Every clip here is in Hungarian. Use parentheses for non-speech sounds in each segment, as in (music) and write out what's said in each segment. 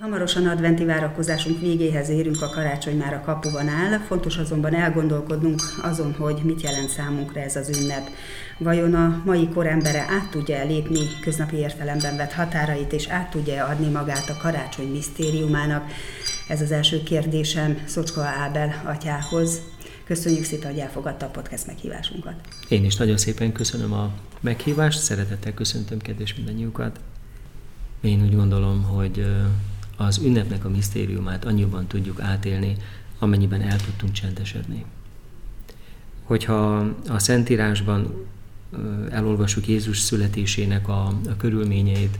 Hamarosan adventi várakozásunk végéhez érünk, a karácsony már a kapuban áll, fontos azonban elgondolkodnunk azon, hogy mit jelent számunkra ez az ünnep. Vajon a mai korembere át tudja lépni köznapi értelemben vett határait, és át tudja adni magát a karácsony misztériumának? Ez az első kérdésem Szocska Ábel atyához. Köszönjük szépen, hogy elfogadta a podcast meghívásunkat. Én is nagyon szépen köszönöm a meghívást, szeretettel köszöntöm kedves mindannyiukat. Én úgy gondolom, hogy az ünnepnek a misztériumát annyiban tudjuk átélni, amennyiben el tudtunk csendesedni. Hogyha a Szentírásban elolvassuk Jézus születésének a, a körülményeit,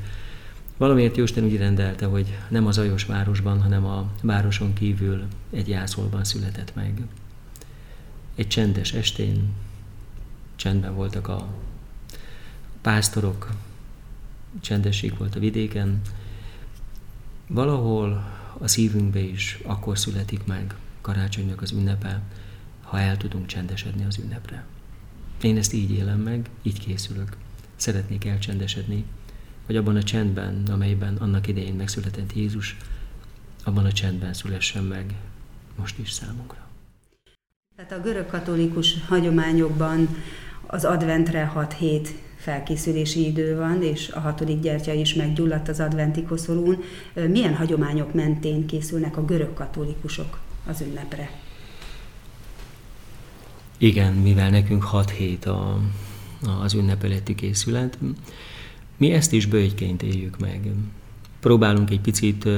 valamiért Jóisten úgy rendelte, hogy nem az Ajos városban, hanem a városon kívül egy jászolban született meg. Egy csendes estén csendben voltak a pásztorok, csendesség volt a vidéken, valahol a szívünkbe is akkor születik meg karácsonynak az ünnepe, ha el tudunk csendesedni az ünnepre. Én ezt így élem meg, így készülök. Szeretnék elcsendesedni, hogy abban a csendben, amelyben annak idején megszületett Jézus, abban a csendben szülessen meg most is számunkra. Tehát a görög katolikus hagyományokban az adventre 6 hét felkészülési idő van, és a hatodik gyertya is meggyulladt az adventi koszorún. Milyen hagyományok mentén készülnek a görög katolikusok az ünnepre? Igen, mivel nekünk 6 hét a, az ünnepeletti készület, mi ezt is bőjként éljük meg. Próbálunk egy picit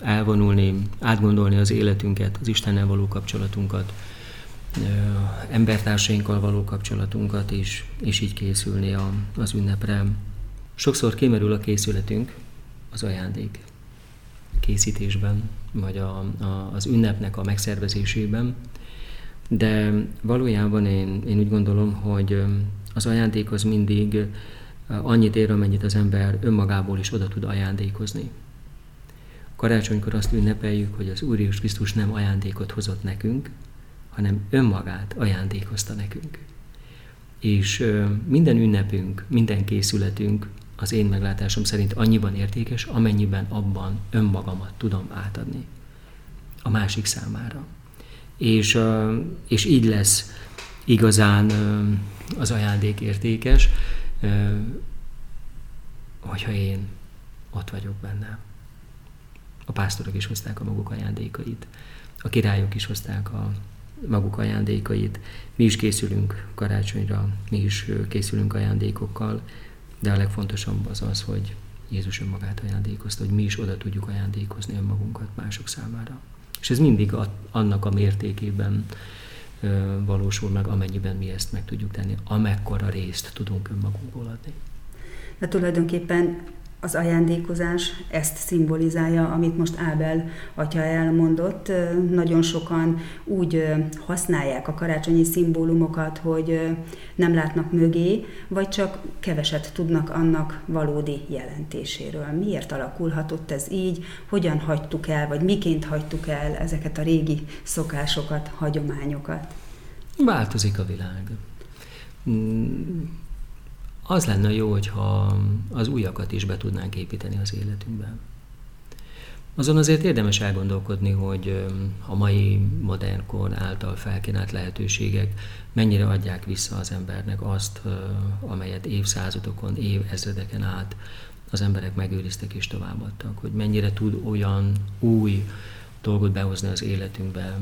elvonulni, átgondolni az életünket, az Istennel való kapcsolatunkat, embertársainkkal való kapcsolatunkat is, és így készülni a, az ünnepre. Sokszor kimerül a készületünk az ajándék készítésben, vagy a, a, az ünnepnek a megszervezésében, de valójában én, én úgy gondolom, hogy az ajándék az mindig annyit ér, amennyit az ember önmagából is oda tud ajándékozni. Karácsonykor azt ünnepeljük, hogy az Úr Jézus Krisztus nem ajándékot hozott nekünk, hanem önmagát ajándékozta nekünk. És minden ünnepünk, minden készületünk az én meglátásom szerint annyiban értékes, amennyiben abban önmagamat tudom átadni a másik számára. És, és így lesz igazán az ajándék értékes, hogyha én ott vagyok benne. A pásztorok is hozták a maguk ajándékait, a királyok is hozták a maguk ajándékait. Mi is készülünk karácsonyra, mi is készülünk ajándékokkal, de a legfontosabb az az, hogy Jézus önmagát ajándékozta, hogy mi is oda tudjuk ajándékozni önmagunkat mások számára. És ez mindig annak a mértékében valósul meg, amennyiben mi ezt meg tudjuk tenni, amekkora részt tudunk önmagunkból adni. De tulajdonképpen az ajándékozás ezt szimbolizálja, amit most Ábel atya elmondott. Nagyon sokan úgy használják a karácsonyi szimbólumokat, hogy nem látnak mögé, vagy csak keveset tudnak annak valódi jelentéséről. Miért alakulhatott ez így? Hogyan hagytuk el, vagy miként hagytuk el ezeket a régi szokásokat, hagyományokat? Változik a világ mm, az lenne jó, hogyha az újakat is be tudnánk építeni az életünkbe. Azon azért érdemes elgondolkodni, hogy a mai modern által felkínált lehetőségek mennyire adják vissza az embernek azt, amelyet évszázadokon, évezredeken át az emberek megőriztek és továbbadtak, hogy mennyire tud olyan új dolgot behozni az életünkbe,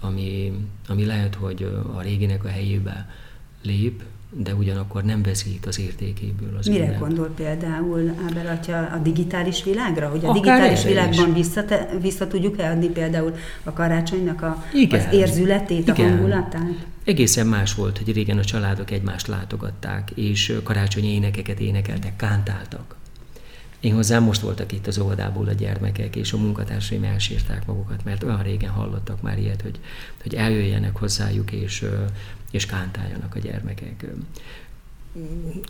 ami, ami lehet, hogy a réginek a helyébe lép, de ugyanakkor nem veszít az értékéből. Az Mire ünnep. gondol például Ábel atya a digitális világra? Hogy a Akár digitális világban vissza, vissza tudjuk adni például a karácsonynak a, Igen. az érzületét, Igen. a hangulatát? Egészen más volt, hogy régen a családok egymást látogatták, és karácsonyi énekeket énekeltek, kántáltak. Én hozzám most voltak itt az óvodából a gyermekek, és a munkatársaim elsírták magukat, mert olyan régen hallottak már ilyet, hogy, hogy eljöjjenek hozzájuk, és, és kántáljanak a gyermekek.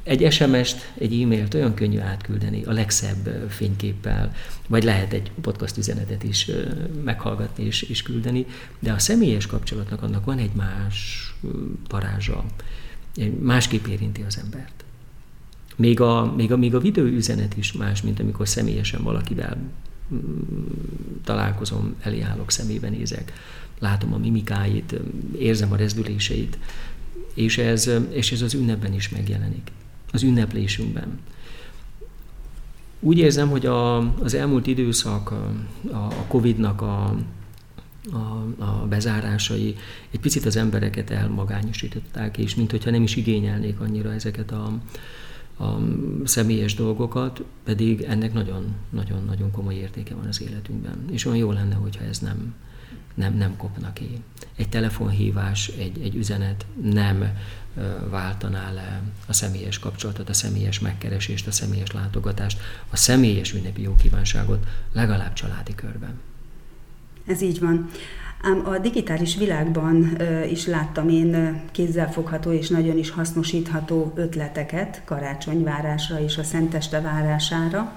Egy SMS-t, egy e-mailt olyan könnyű átküldeni, a legszebb fényképpel, vagy lehet egy podcast üzenetet is meghallgatni és, és küldeni, de a személyes kapcsolatnak annak van egy más parázsa, másképp érinti az embert. Még a, még a, még a videóüzenet is más, mint amikor személyesen valakivel találkozom, elállok, szemébe nézek, látom a mimikáit, érzem a rezdüléseit, és ez, és ez az ünnepben is megjelenik, az ünneplésünkben. Úgy érzem, hogy a, az elmúlt időszak, a, a Covid-nak a, a, a bezárásai egy picit az embereket elmagányosították, és mintha nem is igényelnék annyira ezeket a, a személyes dolgokat, pedig ennek nagyon-nagyon komoly értéke van az életünkben. És olyan jó lenne, hogyha ez nem, nem, nem kopna ki. Egy telefonhívás, egy, egy üzenet nem váltaná le a személyes kapcsolatot, a személyes megkeresést, a személyes látogatást, a személyes ünnepi jókívánságot legalább családi körben. Ez így van. Ám a digitális világban is láttam én kézzelfogható és nagyon is hasznosítható ötleteket karácsonyvárásra és a Szenteste várására.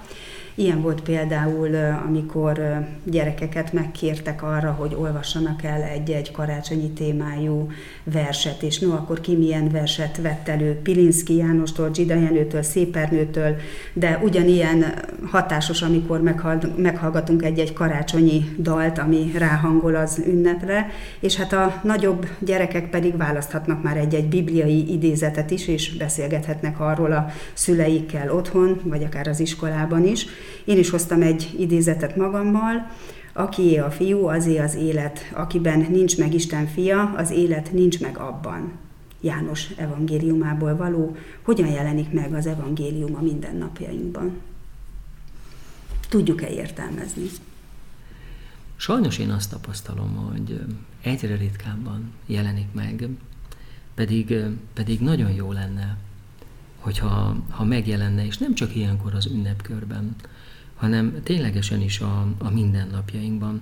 Ilyen volt például, amikor gyerekeket megkértek arra, hogy olvassanak el egy-egy karácsonyi témájú verset, és no, akkor ki milyen verset vett elő Pilinszki Jánostól, Zsida Jenőtől, Szépernőtől, de ugyanilyen hatásos, amikor meghallgatunk egy-egy karácsonyi dalt, ami ráhangol az ünnepre, és hát a nagyobb gyerekek pedig választhatnak már egy-egy bibliai idézetet is, és beszélgethetnek arról a szüleikkel otthon, vagy akár az iskolában is. Én is hoztam egy idézetet magammal, akié a fiú, azé az élet. Akiben nincs meg Isten fia, az élet nincs meg abban. János evangéliumából való, hogyan jelenik meg az evangélium a mindennapjainkban. Tudjuk-e értelmezni? Sajnos én azt tapasztalom, hogy egyre ritkábban jelenik meg, pedig, pedig nagyon jó lenne, hogyha ha megjelenne, és nem csak ilyenkor az ünnepkörben, hanem ténylegesen is a, a mindennapjainkban,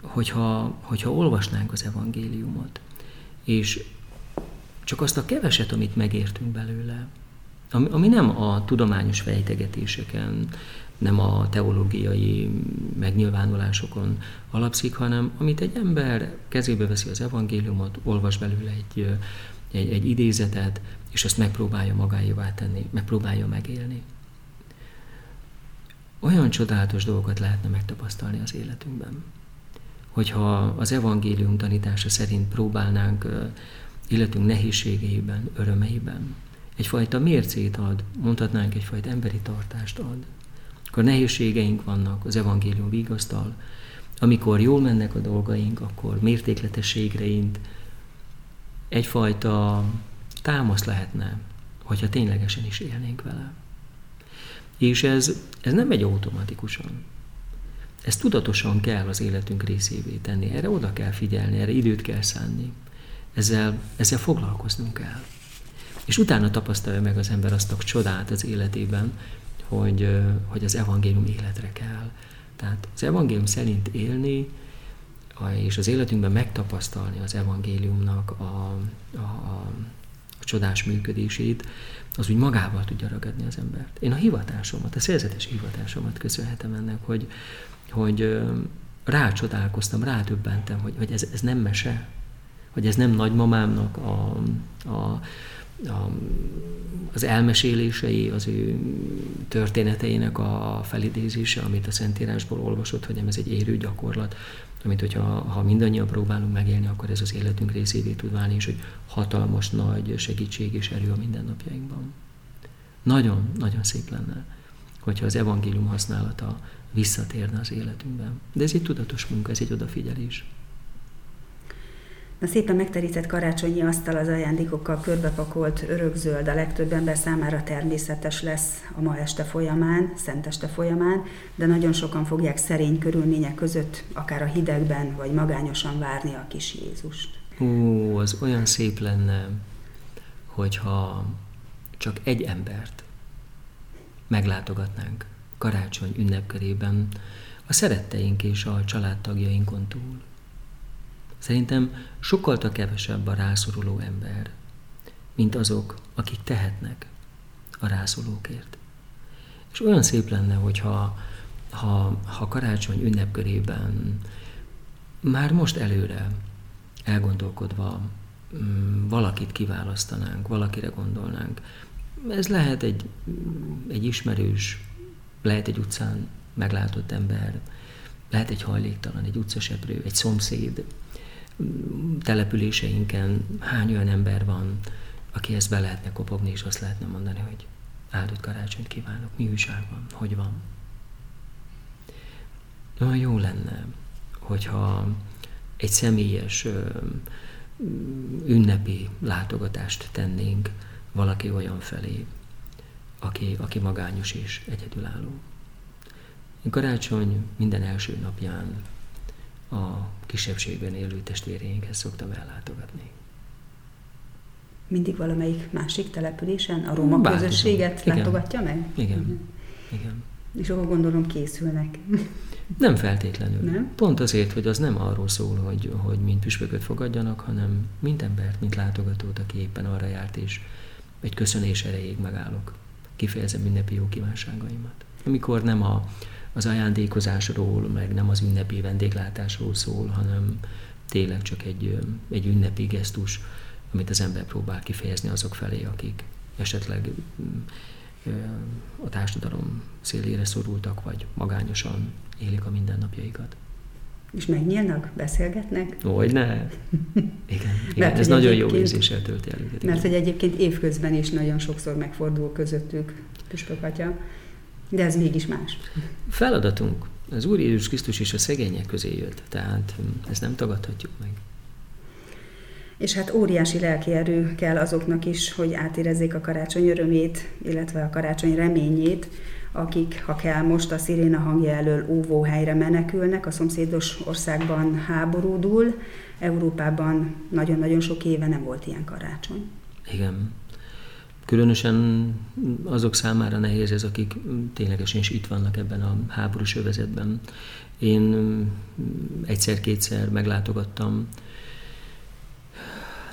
hogyha, hogyha olvasnánk az evangéliumot, és csak azt a keveset, amit megértünk belőle, ami, ami nem a tudományos fejtegetéseken, nem a teológiai megnyilvánulásokon alapszik, hanem amit egy ember kezébe veszi az evangéliumot, olvas belőle egy, egy, egy idézetet, és azt megpróbálja magáévá tenni, megpróbálja megélni olyan csodálatos dolgokat lehetne megtapasztalni az életünkben. Hogyha az evangélium tanítása szerint próbálnánk életünk nehézségeiben, örömeiben, egyfajta mércét ad, mondhatnánk egyfajta emberi tartást ad. Akkor nehézségeink vannak, az evangélium vigasztal, amikor jól mennek a dolgaink, akkor mértékletességreint egyfajta támasz lehetne, hogyha ténylegesen is élnénk vele. És ez, ez nem megy automatikusan. Ezt tudatosan kell az életünk részévé tenni. Erre oda kell figyelni, erre időt kell szánni. Ezzel, ezzel foglalkoznunk kell. És utána tapasztalja meg az ember azt a csodát az életében, hogy, hogy az evangélium életre kell. Tehát az evangélium szerint élni, és az életünkben megtapasztalni az evangéliumnak a, a, a, a csodás működését, az úgy magával tudja ragadni az embert. Én a hivatásomat, a szerzetes hivatásomat köszönhetem ennek, hogy, hogy rácsodálkoztam, rádöbbentem, hogy, hogy ez, ez nem mese, hogy ez nem nagymamámnak a, a, a, az elmesélései, az ő történeteinek a felidézése, amit a Szentírásból olvasott, hogy nem ez egy érő gyakorlat, amit hogyha ha mindannyian próbálunk megélni, akkor ez az életünk részévé tud válni, és hogy hatalmas nagy segítség és erő a mindennapjainkban. Nagyon, nagyon szép lenne, hogyha az evangélium használata visszatérne az életünkben. De ez egy tudatos munka, ez egy odafigyelés. A szépen megterített karácsonyi asztal az ajándékokkal körbepakolt örökzöld a legtöbb ember számára természetes lesz a ma este folyamán, szenteste folyamán, de nagyon sokan fogják szerény körülmények között, akár a hidegben, vagy magányosan várni a kis Jézust. Ó, az olyan szép lenne, hogyha csak egy embert meglátogatnánk karácsony ünnepkörében a szeretteink és a családtagjainkon túl Szerintem sokkal kevesebb a rászoruló ember, mint azok, akik tehetnek a rászorulókért. És olyan szép lenne, hogyha ha, ha karácsony ünnepkörében már most előre elgondolkodva mm, valakit kiválasztanánk, valakire gondolnánk. Ez lehet egy, egy ismerős, lehet egy utcán meglátott ember, lehet egy hajléktalan, egy utcaseprő, egy szomszéd, településeinken hány olyan ember van, aki ezt be lehetne kopogni, és azt lehetne mondani, hogy áldott karácsonyt kívánok, mi újság van, hogy van. Olyan jó lenne, hogyha egy személyes ünnepi látogatást tennénk valaki olyan felé, aki, aki magányos és egyedülálló. Karácsony minden első napján a kisebbségben élő testvéreinkhez szoktam ellátogatni. Mindig valamelyik másik településen a roma Bártizom. közösséget Igen. látogatja meg? Igen. Uh-huh. Igen. És akkor gondolom készülnek. (laughs) Nem feltétlenül. Nem? Pont azért, hogy az nem arról szól, hogy, hogy mint püspököt fogadjanak, hanem mint embert, mint látogatót, aki éppen arra járt, és egy köszönés erejéig megállok. Kifejezem ünnepi jó kívánságaimat. Amikor nem a, az ajándékozásról, meg nem az ünnepi vendéglátásról szól, hanem tényleg csak egy, egy ünnepi gesztus, amit az ember próbál kifejezni azok felé, akik esetleg a társadalom szélére szorultak, vagy magányosan élik a mindennapjaikat. És megnyílnak, beszélgetnek? Hogy ne. (laughs) Igen, igen ez nagyon jó érzéssel tölti el. Mert hogy egyébként évközben is nagyon sokszor megfordul közöttük Püspök Atya, de ez mégis más. Feladatunk. Az Úr Jézus Krisztus is a szegények közé jött, tehát ezt nem tagadhatjuk meg. És hát óriási lelki erő kell azoknak is, hogy átérezzék a karácsony örömét, illetve a karácsony reményét, akik, ha kell, most a sziréna hangja elől óvóhelyre menekülnek, a szomszédos országban háborúdul, Európában nagyon-nagyon sok éve nem volt ilyen karácsony. Igen. Különösen azok számára nehéz ez, akik ténylegesen is itt vannak ebben a háborús övezetben. Én egyszer-kétszer meglátogattam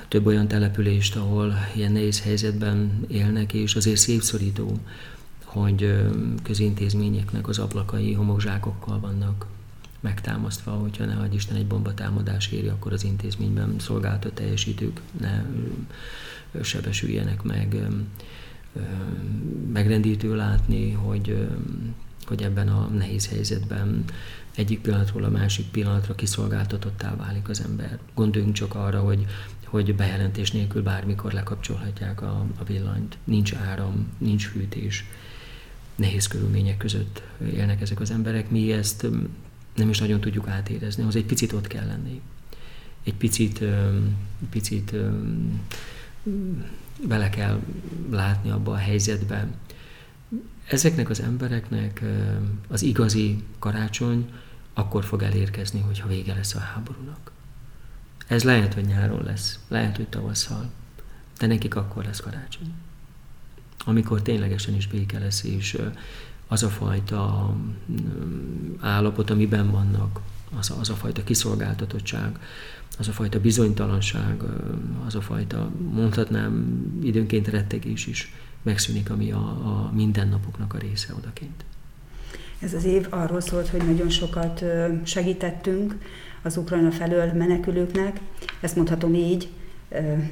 több olyan települést, ahol ilyen nehéz helyzetben élnek, és azért szépszorító, hogy közintézményeknek az ablakai homokzsákokkal vannak megtámasztva, hogyha ne adj Isten egy bombatámadás éri, akkor az intézményben szolgáltat teljesítők ne sebesüljenek meg. Megrendítő látni, hogy, hogy ebben a nehéz helyzetben egyik pillanatról a másik pillanatra kiszolgáltatottá válik az ember. Gondoljunk csak arra, hogy, hogy bejelentés nélkül bármikor lekapcsolhatják a, a villanyt. Nincs áram, nincs fűtés nehéz körülmények között élnek ezek az emberek. Mi ezt nem is nagyon tudjuk átérezni, az egy picit ott kell lenni. Egy picit, picit bele kell látni abba a helyzetbe. Ezeknek az embereknek az igazi karácsony akkor fog elérkezni, hogyha vége lesz a háborúnak. Ez lehet, hogy nyáron lesz, lehet, hogy tavasszal, de nekik akkor lesz karácsony amikor ténylegesen is béke lesz, és az a fajta állapot, amiben vannak, az, az a fajta kiszolgáltatottság, az a fajta bizonytalanság, az a fajta, mondhatnám, időnként rettegés is megszűnik, ami a, a mindennapoknak a része odakint. Ez az év arról szólt, hogy nagyon sokat segítettünk az Ukrajna felől menekülőknek, ezt mondhatom így,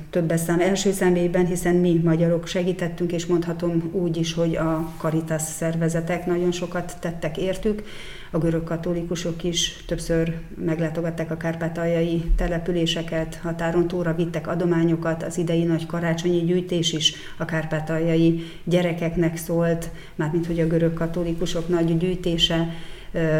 többes szám első személyben, hiszen mi magyarok segítettünk, és mondhatom úgy is, hogy a Caritas szervezetek nagyon sokat tettek értük. A görög katolikusok is többször meglátogatták a kárpátaljai településeket, határon túlra vittek adományokat, az idei nagy karácsonyi gyűjtés is a kárpátaljai gyerekeknek szólt, mármint hogy a görög katolikusok nagy gyűjtése,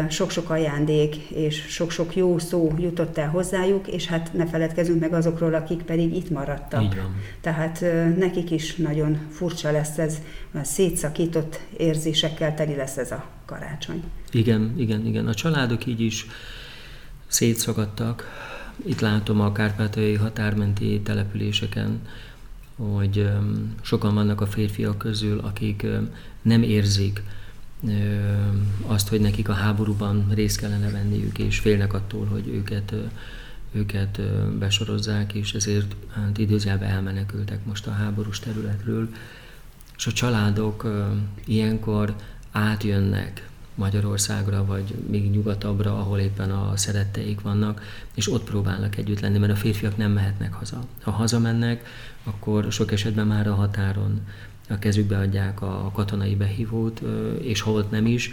sok-sok ajándék és sok-sok jó szó jutott el hozzájuk, és hát ne feledkezünk meg azokról, akik pedig itt maradtak. Van. Tehát nekik is nagyon furcsa lesz ez, a szétszakított érzésekkel teli lesz ez a karácsony. Igen, igen, igen. A családok így is szétszagadtak. Itt látom a kárpátai határmenti településeken, hogy sokan vannak a férfiak közül, akik nem érzik, azt, hogy nekik a háborúban részt kellene venniük, és félnek attól, hogy őket, őket besorozzák, és ezért hát időzjelbe elmenekültek most a háborús területről. És a családok ilyenkor átjönnek Magyarországra, vagy még nyugatabbra, ahol éppen a szeretteik vannak, és ott próbálnak együtt lenni, mert a férfiak nem mehetnek haza. Ha hazamennek, akkor sok esetben már a határon a kezükbe adják a katonai behívót, és ha ott nem is,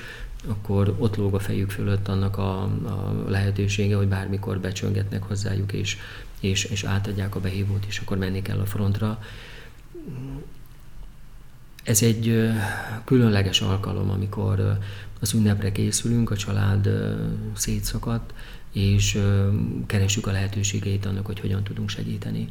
akkor ott lóg a fejük fölött annak a, a lehetősége, hogy bármikor becsöngetnek hozzájuk, és, és, és átadják a behívót, és akkor menni kell a frontra. Ez egy különleges alkalom, amikor az ünnepre készülünk, a család szétszakadt, és keresjük a lehetőségeit annak, hogy hogyan tudunk segíteni.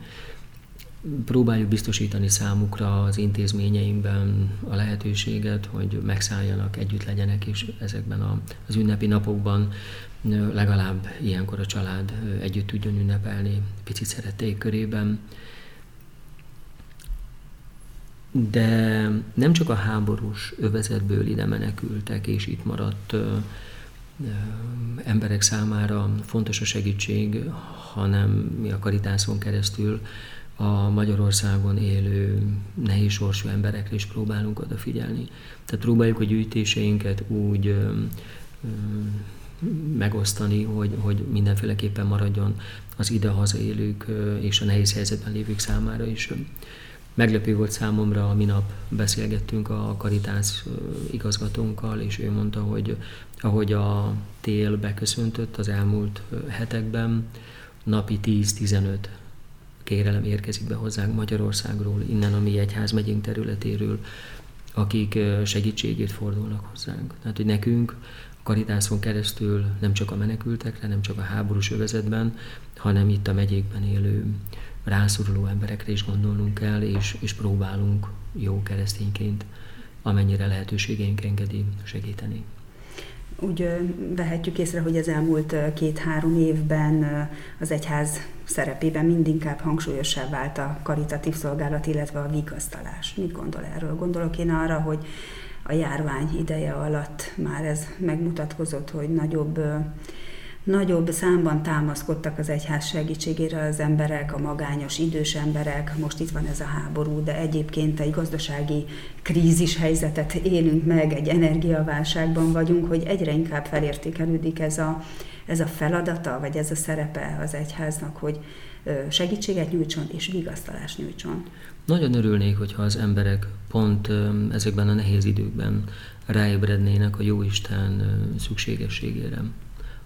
Próbáljuk biztosítani számukra az intézményeinkben a lehetőséget, hogy megszálljanak, együtt legyenek, és ezekben az ünnepi napokban legalább ilyenkor a család együtt tudjon ünnepelni, picit szerették körében. De nem csak a háborús övezetből ide menekültek, és itt maradt emberek számára fontos a segítség, hanem mi a karitászon keresztül a Magyarországon élő nehéz sorsú emberekre is próbálunk odafigyelni. Tehát próbáljuk a gyűjtéseinket úgy ö, ö, megosztani, hogy, hogy mindenféleképpen maradjon az ide-haza élők és a nehéz helyzetben lévők számára is. Meglepő volt számomra, a minap beszélgettünk a Karitász igazgatónkkal, és ő mondta, hogy ahogy a tél beköszöntött az elmúlt hetekben, napi 10-15 kérelem érkezik be hozzánk Magyarországról, innen a mi egyházmegyénk területéről, akik segítségét fordulnak hozzánk. Tehát, hogy nekünk karitászon keresztül nem csak a menekültekre, nem csak a háborús övezetben, hanem itt a megyékben élő rászoruló emberekre is gondolnunk kell, és, és próbálunk jó keresztényként, amennyire lehetőségeink engedi segíteni úgy vehetjük észre, hogy az elmúlt két-három évben az egyház szerepében mindinkább hangsúlyosabb vált a karitatív szolgálat, illetve a vigasztalás. Mit gondol erről? Gondolok én arra, hogy a járvány ideje alatt már ez megmutatkozott, hogy nagyobb nagyobb számban támaszkodtak az egyház segítségére az emberek, a magányos idős emberek, most itt van ez a háború, de egyébként egy gazdasági krízis helyzetet élünk meg, egy energiaválságban vagyunk, hogy egyre inkább felértékelődik ez a, ez a feladata, vagy ez a szerepe az egyháznak, hogy segítséget nyújtson és vigasztalást nyújtson. Nagyon örülnék, hogyha az emberek pont ezekben a nehéz időkben ráébrednének a Jóisten szükségességére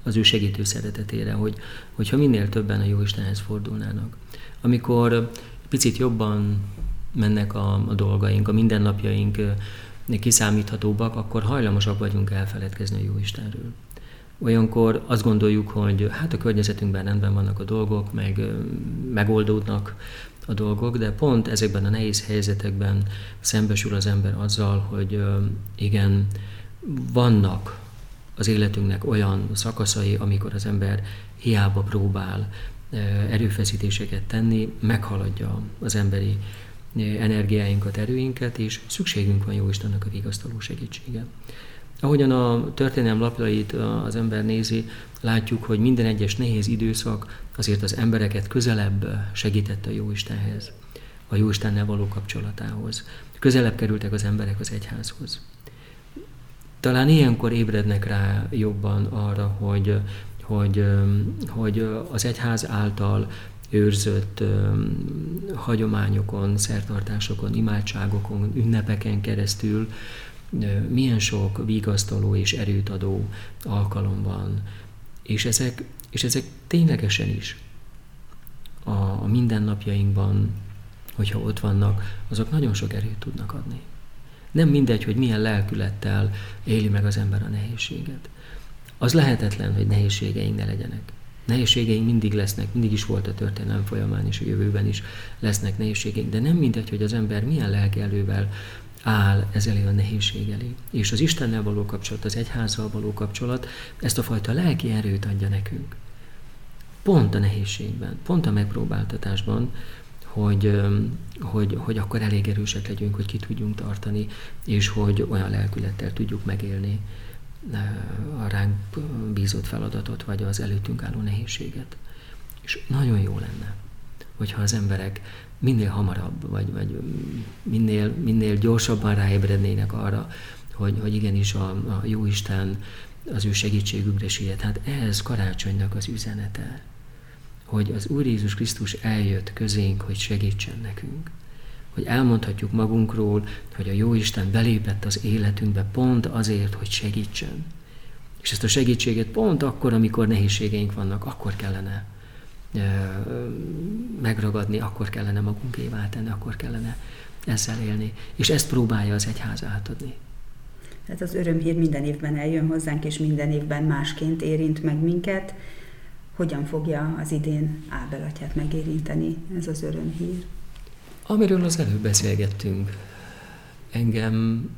az ő segítő szeretetére, hogy, hogyha minél többen a jó Istenhez fordulnának. Amikor picit jobban mennek a, a dolgaink, a mindennapjaink kiszámíthatóbbak, akkor hajlamosak vagyunk elfeledkezni a jó Istenről. Olyankor azt gondoljuk, hogy hát a környezetünkben rendben vannak a dolgok, meg megoldódnak a dolgok, de pont ezekben a nehéz helyzetekben szembesül az ember azzal, hogy igen, vannak az életünknek olyan szakaszai, amikor az ember hiába próbál erőfeszítéseket tenni, meghaladja az emberi energiáinkat, erőinket, és szükségünk van jó Istennek a vigasztaló segítsége. Ahogyan a történelem lapjait az ember nézi, látjuk, hogy minden egyes nehéz időszak azért az embereket közelebb segítette a Jóistenhez, a Jóistennel való kapcsolatához. Közelebb kerültek az emberek az egyházhoz. Talán ilyenkor ébrednek rá jobban arra, hogy, hogy, hogy az egyház által őrzött hagyományokon, szertartásokon, imádságokon, ünnepeken keresztül milyen sok vigasztaló és erőt adó alkalom van. És ezek, és ezek ténylegesen is a, a mindennapjainkban, hogyha ott vannak, azok nagyon sok erőt tudnak adni. Nem mindegy, hogy milyen lelkülettel éli meg az ember a nehézséget. Az lehetetlen, hogy nehézségeink ne legyenek. Nehézségeink mindig lesznek, mindig is volt a történelem folyamán, és a jövőben is lesznek nehézségeink, de nem mindegy, hogy az ember milyen lelkelővel áll ez elé a nehézség elé. És az Istennel való kapcsolat, az egyházzal való kapcsolat ezt a fajta lelki erőt adja nekünk. Pont a nehézségben, pont a megpróbáltatásban, hogy, hogy, hogy akkor elég erősek legyünk, hogy ki tudjunk tartani, és hogy olyan lelkülettel tudjuk megélni a ránk bízott feladatot, vagy az előttünk álló nehézséget. És nagyon jó lenne, hogyha az emberek minél hamarabb, vagy, vagy minél, minél gyorsabban ráébrednének arra, hogy, hogy igenis a, a Jóisten az ő segítségükre siet. Hát ez karácsonynak az üzenete hogy az Úr Jézus Krisztus eljött közénk, hogy segítsen nekünk. hogy elmondhatjuk magunkról, hogy a Jóisten belépett az életünkbe pont azért, hogy segítsen. És ezt a segítséget pont akkor, amikor nehézségeink vannak, akkor kellene megragadni, akkor kellene magunkévá tenni, akkor kellene ezzel élni. És ezt próbálja az egyház átadni. Tehát az örömhír minden évben eljön hozzánk, és minden évben másként érint meg minket. Hogyan fogja az idén Ábel atyát megérinteni ez az örömhír? Amiről az előbb beszélgettünk, engem,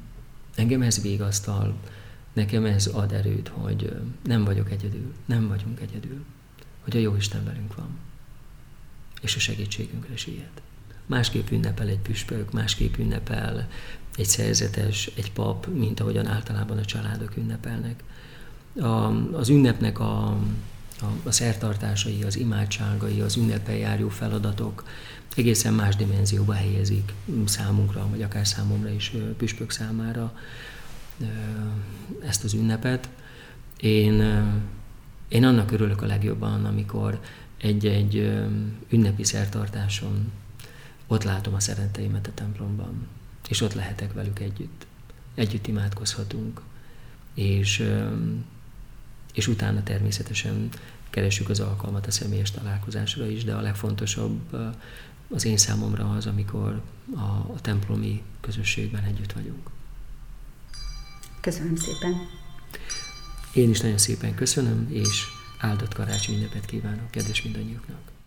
engem ez végasztal, nekem ez ad erőt, hogy nem vagyok egyedül, nem vagyunk egyedül, hogy a jó Isten velünk van, és a segítségünkre siet. Másképp ünnepel egy püspök, másképp ünnepel egy szerzetes, egy pap, mint ahogyan általában a családok ünnepelnek. A, az ünnepnek a, a, szertartásai, az imádságai, az ünnepen járó feladatok egészen más dimenzióba helyezik számunkra, vagy akár számomra is püspök számára ezt az ünnepet. Én, én annak örülök a legjobban, amikor egy-egy ünnepi szertartáson ott látom a szeretteimet a templomban, és ott lehetek velük együtt. Együtt imádkozhatunk, és, és utána természetesen keresjük az alkalmat a személyes találkozásra is, de a legfontosabb az én számomra az, amikor a, a templomi közösségben együtt vagyunk. Köszönöm szépen! Én is nagyon szépen köszönöm, és áldott karácsony ünnepet kívánok kedves mindannyiuknak!